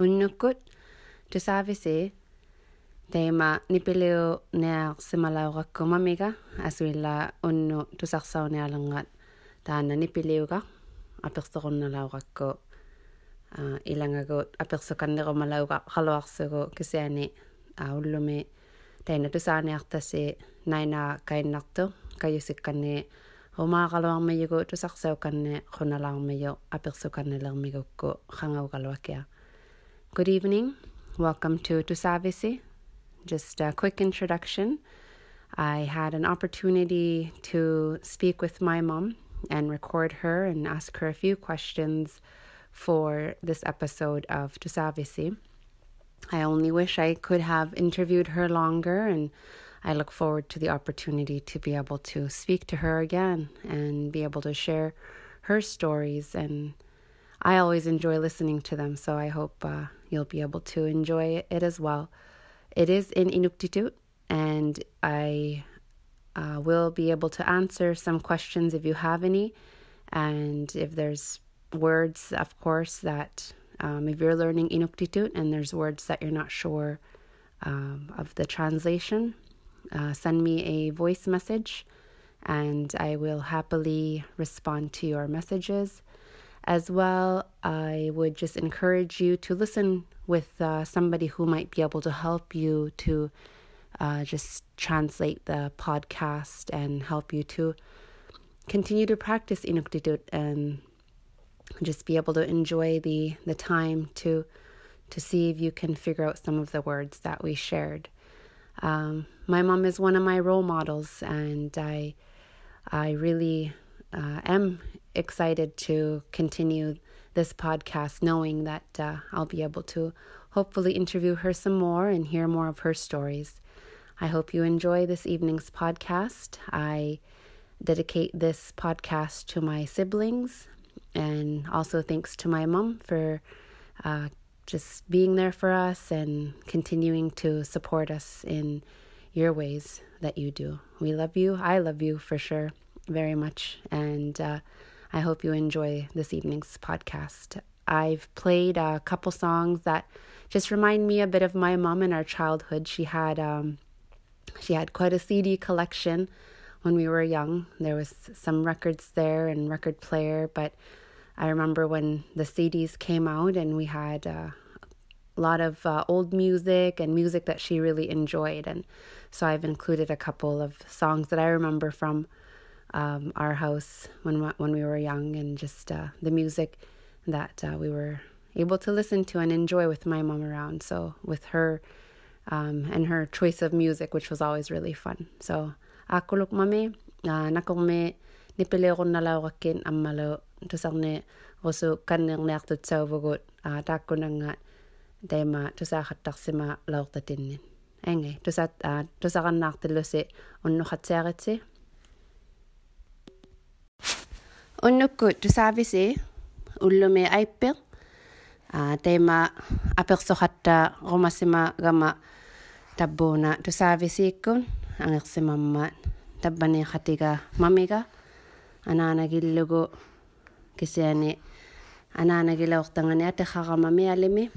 unnukkut du saavisi teema nipiliu neer simalaurakkumamiga asuilla unnu tusarsaunialungat taanna nipiliuga. Apersorunnalaurakku ilangagut apersukanniqumalauga qaluarsugu kisiani aullumi teina tusaaniartasi naina kainnartu kayusikkanni rumaaqaluarmiyugu tusarsaukanni qunalaarmiyu apersukannilermigukku qangaugaluakia Good evening. Welcome to Tusavisi. Just a quick introduction. I had an opportunity to speak with my mom and record her and ask her a few questions for this episode of Tusavisi. I only wish I could have interviewed her longer, and I look forward to the opportunity to be able to speak to her again and be able to share her stories. And I always enjoy listening to them, so I hope uh, you'll be able to enjoy it as well. It is in Inuktitut, and I uh, will be able to answer some questions if you have any. And if there's words, of course, that um, if you're learning Inuktitut and there's words that you're not sure um, of the translation, uh, send me a voice message and I will happily respond to your messages. As well, I would just encourage you to listen with uh, somebody who might be able to help you to uh, just translate the podcast and help you to continue to practice Inuktitut and just be able to enjoy the the time to to see if you can figure out some of the words that we shared. Um, my mom is one of my role models, and I I really uh, am excited to continue this podcast, knowing that uh, I'll be able to hopefully interview her some more and hear more of her stories. I hope you enjoy this evening's podcast. I dedicate this podcast to my siblings and also thanks to my mom for uh, just being there for us and continuing to support us in your ways that you do. We love you. I love you for sure very much. And uh, I hope you enjoy this evening's podcast. I've played a couple songs that just remind me a bit of my mom and our childhood. She had um, she had quite a CD collection when we were young. There was some records there and record player, but I remember when the CDs came out and we had uh, a lot of uh, old music and music that she really enjoyed, and so I've included a couple of songs that I remember from um, our house when when we were young, and just uh, the music that uh, we were able to listen to and enjoy with my mom around. So with her um, and her choice of music, which was always really fun. So akuluk mame uh, nakong me nipele ko nalawakin to sa ne rosu kaneng neak tu tsaw vogot uh, takunanga tema tusa khattarsima laortatinin. Enge tusa uh, tusa kannaartillusi unnu khatsearitsi Unnukku tu saavisi ullumi aippiq teima apersohatta rumasima gama tabbuuna tu saavisiikkun angersimammaat tabbani khatiga mamiga. Anaanagillugu kisiani anaanagilaortangani atekharamami alimi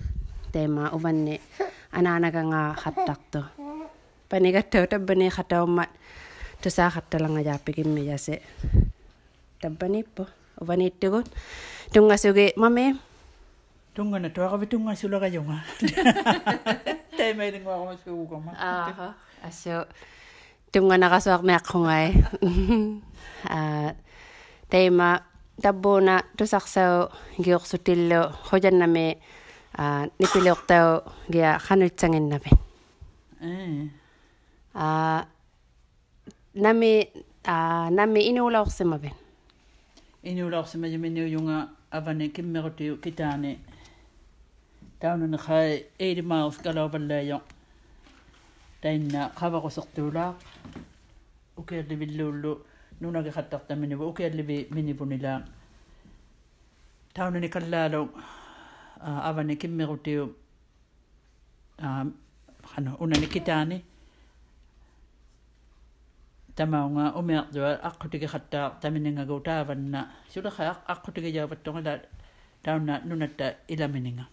teima uvanni anaanaganga khattartu panigattau tabbani khataummat tusaakhattalangajaappigimmijase tampanipo uvanittugut tunngasugi mame. Tungana tuaqavi tungasulagajunga taimailinguaqamaskuugama aha asso tunganaqasuarmeaqqungai e. a taima tabbuuna tusaqsau giuqsutillu qujannami a nipiluqtau gia qanutsanginnapin e. a nami a nami inuulaorsimapin inuulaorsimajaminiujunga avane kimmerutiu kitaani. Taununa khai 80 miles kalauvallayo tainna qavaqusertuulaaq ukiallivilluullu nunagi qattartaminivu ukiallivi minivunilaa taunani kallaalu avani kimmerutiu qanu unani kitaani. tamaunga umiartua aqqutigi qattaa taminingagu taavanna sulaqa aqqutigi jaavattonga taunna nunatta ilamininga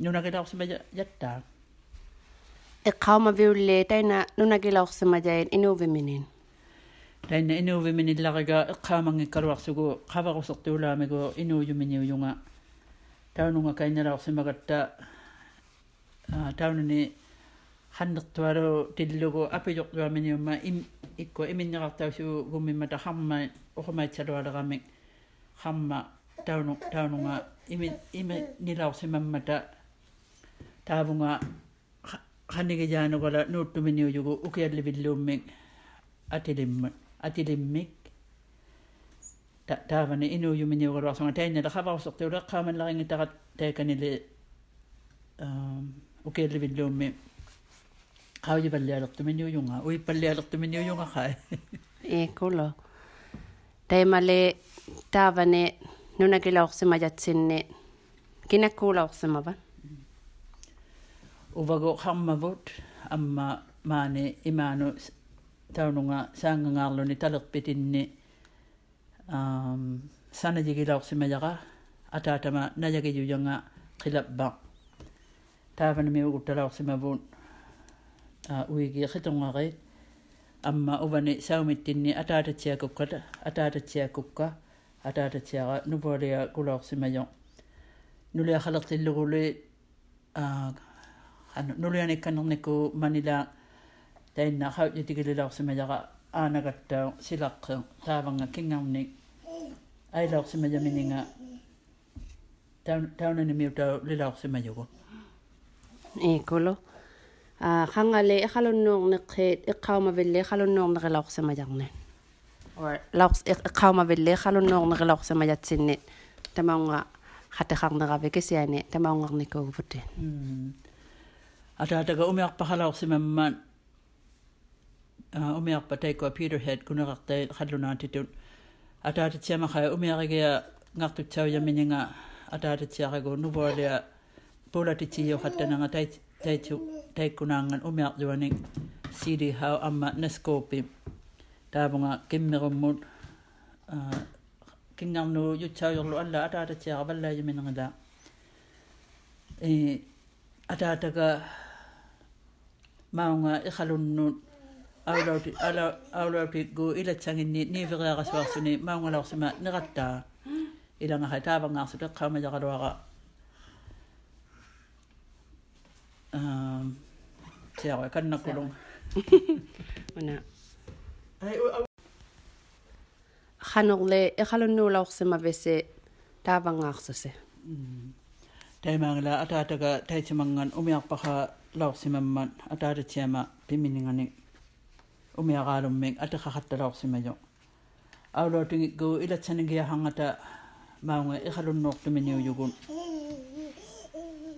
нунакилаарсима яттаа эққаумавиулли тайна нунакилаорсимажаит инуувиминин тайна инуувиминилларига эққаамангиккалуарсугу қаварусертуулаамигу инуujuminiujunga таунунга кайналаарсимагатта таунани ханнертуалу тиллугу апиёртуаминиумма им икку иминнеқартаусуу гуммиммата харма оқумаитсалуалерамик харма тауну таунунга ими ими нилаорсимаммата таавунга ханигияанугала нууттуминиуюгу укиалливиллууммик атилимма атилиммик таавани инуuyuminiugaluarsunga таиннала хаварусертуулеққаамалларингитарат тааканили аам укиалливиллуумми qaujipallialertuminuujunga uippallialertuminuujunga qai e kulo taimale taavane nunakilaorsimajatsinni kinakkuulaorsimava uvago qammavut amma maani imaanu taununga saangangaarluni talerpitinni um sanajigilaorsimajaqa ataatama najagijujanga qilabba taavanami uigi xitongari amma uvani saumittinni ataatatsia kukka ataatatsia kukka ataatatsia ra nuvolia kuloksi majon nulia khalaqtilluguli ano nulia nikkanerniku manila tainna khautjitigililorsi majara aanagattau silaqqi taavanga kingarni ailorsi majaminiga taun taunani miutau lilorsi majugu ikulo ข้างอะไรข้าลนงนักเขตเข้ามาเป็นเลขข้าลนงนักเลาะสมัยจังเนี่ยเลาะเข้ามาเป็นเลขข้าลนงนักเลาะสมัยจัดสินเนี่ยแต่มองว่าขัดขังนักเวกเสียเนี่ยแต่มองว่านี่ก็พูดเองอาจารย์ก็อุ้มอยากไปข้าลนงสมัยมันอุ้มอยากไปที่กับพีเตอร์เฮดคุณรักเต้ข้าลนงที่ตุนอาจารย์ที่เชื่อมาใครอุ้มอยากไปงักตุ๊กเจ้าอย่างมิ่งอ่ะอาจารย์ที่เชื่อก็นุ่มบอลเลยปูละที่เชี่ยวขัดนังก็ได้ได้ชุก taikunangan umiarluani siri hau amma neskopi taavunga kimmerummut kingarnu jutsaujorlu alla ataatatsiara vallaajuminerila e ataataka maunga ikhalunnut aulauti ala aulauti gu ilatsanginni niveriarasuarsuni maungalaarsuma nerattaa ilangahai taavangaarsu teqqaama jaqaluara te ako e kana kulong. Mana. Khanok le e khalon no lauk se mabese tawangak so se. Tai mangla atata ka tai chimangan umiak paha lauk se mamman atata chiama piminingani umiak alum ming ataka khatta lauk se mayo. Aulo tingi go ila chanigia hangata maunga e khalon nok tuminiu yugun.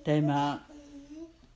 Tai mangla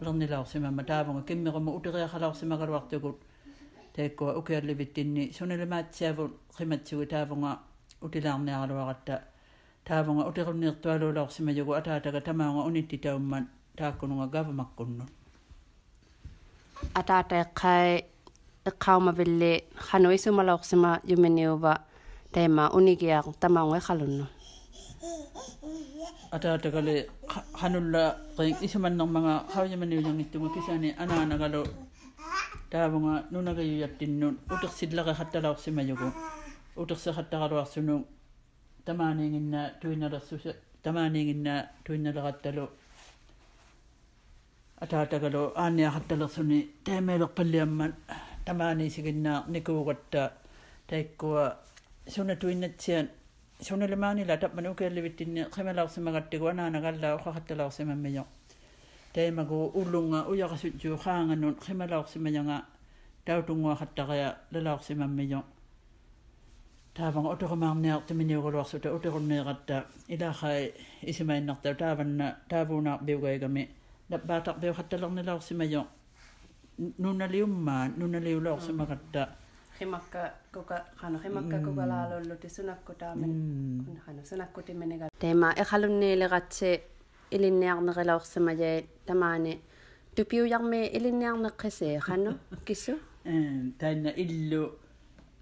лернилаарсима матаавнга киммерума утериахалаарсимагалуартугут тааккуа укиалливиттинни сунелемаатсиаву қиматсуги таавнга утилаарниарлуаратта таавнга утеруннииртуалуулаарсима югу атаатага тамаанга унитти тауммат тааккунунга гавамаккуннут атаатаэққай эққаумавилли хануисумалаарсима юмениува тема унигиаа тамаанга халунну atatagali kanula kay isaman ng mga kawyaman nyo yung ito makisani ananagalo tabo nga nuna kayo yatin nun utak sidla ka hatalaw si mayugo utak sa hatakaraw sunu tamaningin na tuwin na rasusa tamaningin na tuwin na rakatalo atatagali anya hatalaw suni temelok paliyaman tamani sigin na nikuwatta tayo ko sunatuin na siyan tapmanu ukiallivittinni qimalausimagattигу анаанагallaa uqaqattalaorsimammiyo taimagu ullunga uyaqasutjuu qaanganun qimalausimajanga tautunguaqattaqaya lalaorsimammiyo taavanga utoqamaarniartiminiuguluarsuta utoqunniiqatta ilaaqai isimainnerta taavanna taavuunaarpiugaigami наппаатар пиухатталернилаорсимаjo нунналиуммаа нунналиулаорсимакатта химакка кука хано химакка кукалаалуллу тисунаккутаамин хано сунаккутимминага тема эхалунниилератси илинниарнерилаорсимаяи тамаани тупиуярми илинниарнеққиси хано киссу таанна иллу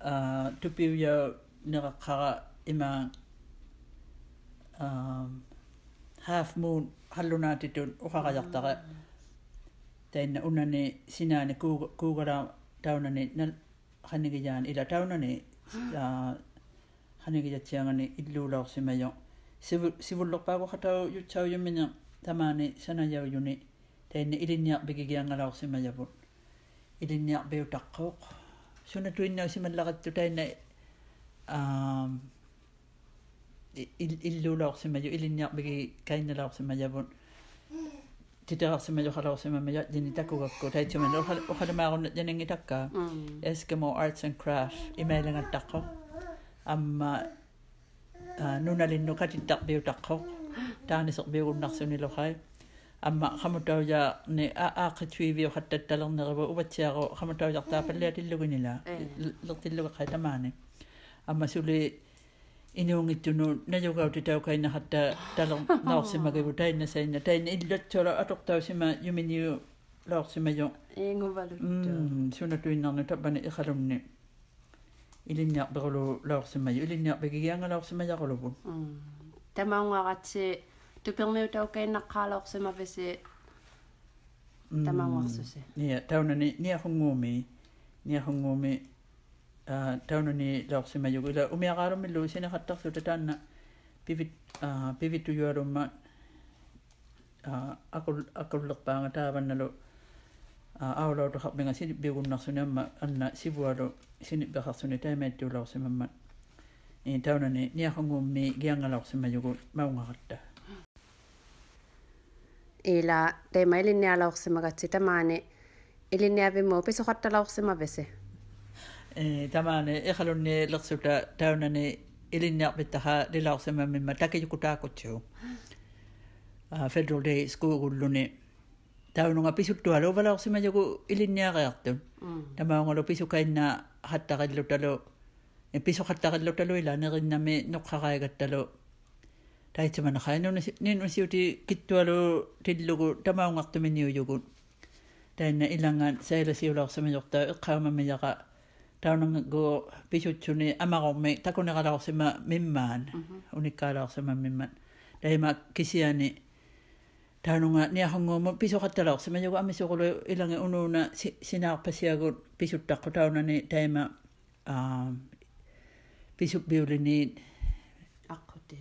а тупиуя неққара има а half moon hallunaatitun uqaqajaqtaqa tainna unani sinaani kuugala taunani nal qanigijaan ila taunani qanigijatsiangani illuulaorsimajo sivullerpaagu qatau jutsaujumina tamaani sanajaujuni tainna ilinniarpigigiangalaorsimajavut ilinniarpiutaqqooq suna tuinnaasimallarattu tainna иллуулаорсимaju илинниарпиги кайналаорсимажавун титерарсимaju халаорсимамажа дини такугакку таитсиман охалемаарунна янангитакка Eskimo Arts and Craft имаилангаттаққо амма нуналинну катиттарпиутаққо таанисерпиугуннарсунилохай амма хамутауя не а аақитвивио хаттатталернериву уватсиаро хамутауяртаапаллиатиллугинила лертиллуга қайтамаани амма сули inuungittunu najugautitaukaina hatta talor naorsimagivu tainna sainna tainna illatsuala atortausima yuminiu laorsimajo inguvaluttu suna tuinnarnu tappani ikhalunni ilinniarperulu laorsimajo ilinniarpigigianga laorsimajaqulupun tamaungaratsi tupermiutaukainnaqqaalaorsimavisi tamaungarsusi nia taunani niahunguumi niahunguumi Ah, taununi laqsimayugu ila umiaqaarum luisini qattarsut pivit ah, pivit tujuarumma ah, akul akullerpaanga taavannalu aulautu qarminga sini biugunnarsunaamma anna sivualu sini beqarsuni taamaattuulaqsimamma in taunani niaqanguummi giangalaqsimayugu maungaqatta ila teema ilinnialaqsimagatsitamaani ilinniavimmu pisoqattalaqsimavese tamane ikhalunni lersuta taunani ilinniarpittaha lilaorsimammimma takijukutaakutsiu federal day skuugulluni taununga pisuttualuuvalaorsimajaku ilinniareartun tamaungalo pisukainna hattarilutalu pisohattarilutalu ilaanerinnami noqqaraagattalu taitsamana khainun ninusiuti kittualu tillugu tamaungartuminiujugun tainna ilangaan sailasiulaorsimajortaa iqqaamamiyaqa таунангу писутсуни амарорми такунералаорсима миммаан униккаалаорсима мимман таима кисиани таунунга ниахонгууму писоқатталаорсима югу амисоқулу иланги унууна синаарпасиагут писуттаққу таунани таима аа писуппиулини аққути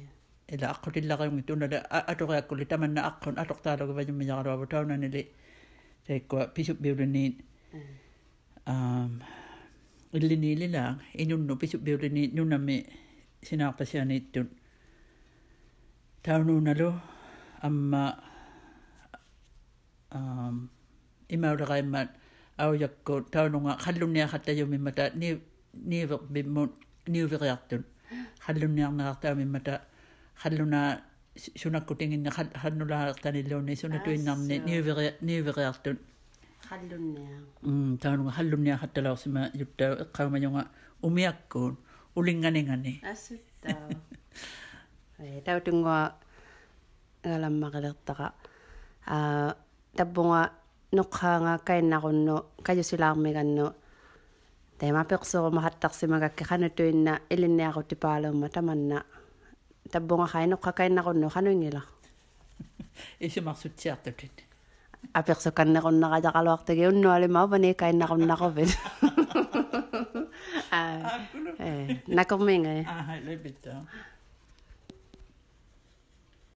ила аққутиллариунги тунала аториаккули таманна аққун атортаалугу важуммияралуаву таунанили таиккуа писуппиулини аа illiniililaang inunnu pisuppiulini nunami sinaarpasianiittun taunuunalu amma um imauleqaimmaat aujakku. Taununga qallunniaqattajumimmata ni niiverbimmut niuveriartun qallunniarnerartaumimmata qalluna sunakkutinginna qannulaaertanilluunni sunatuinnarni niuveri niuveriartun халлунниа м таанунга халлунниа хатталаорсима юттаа эққаумажунга умиаккуун улинганingani ассуттаа э таутунгуа галаммақилертаqa аа таббунга ноққаанга кайннарунну кajусилаармиганну тема персорума хаттарсимагакки ханутуинна илинниарути паалуумма таманна таббунга хайноққа кайннарунну хануингила исимарсутсиартутит aperso kan nagon naga jakal waktu ge unno ale mau bane kain nagon nago ben ah eh nakomeng eh ah lebita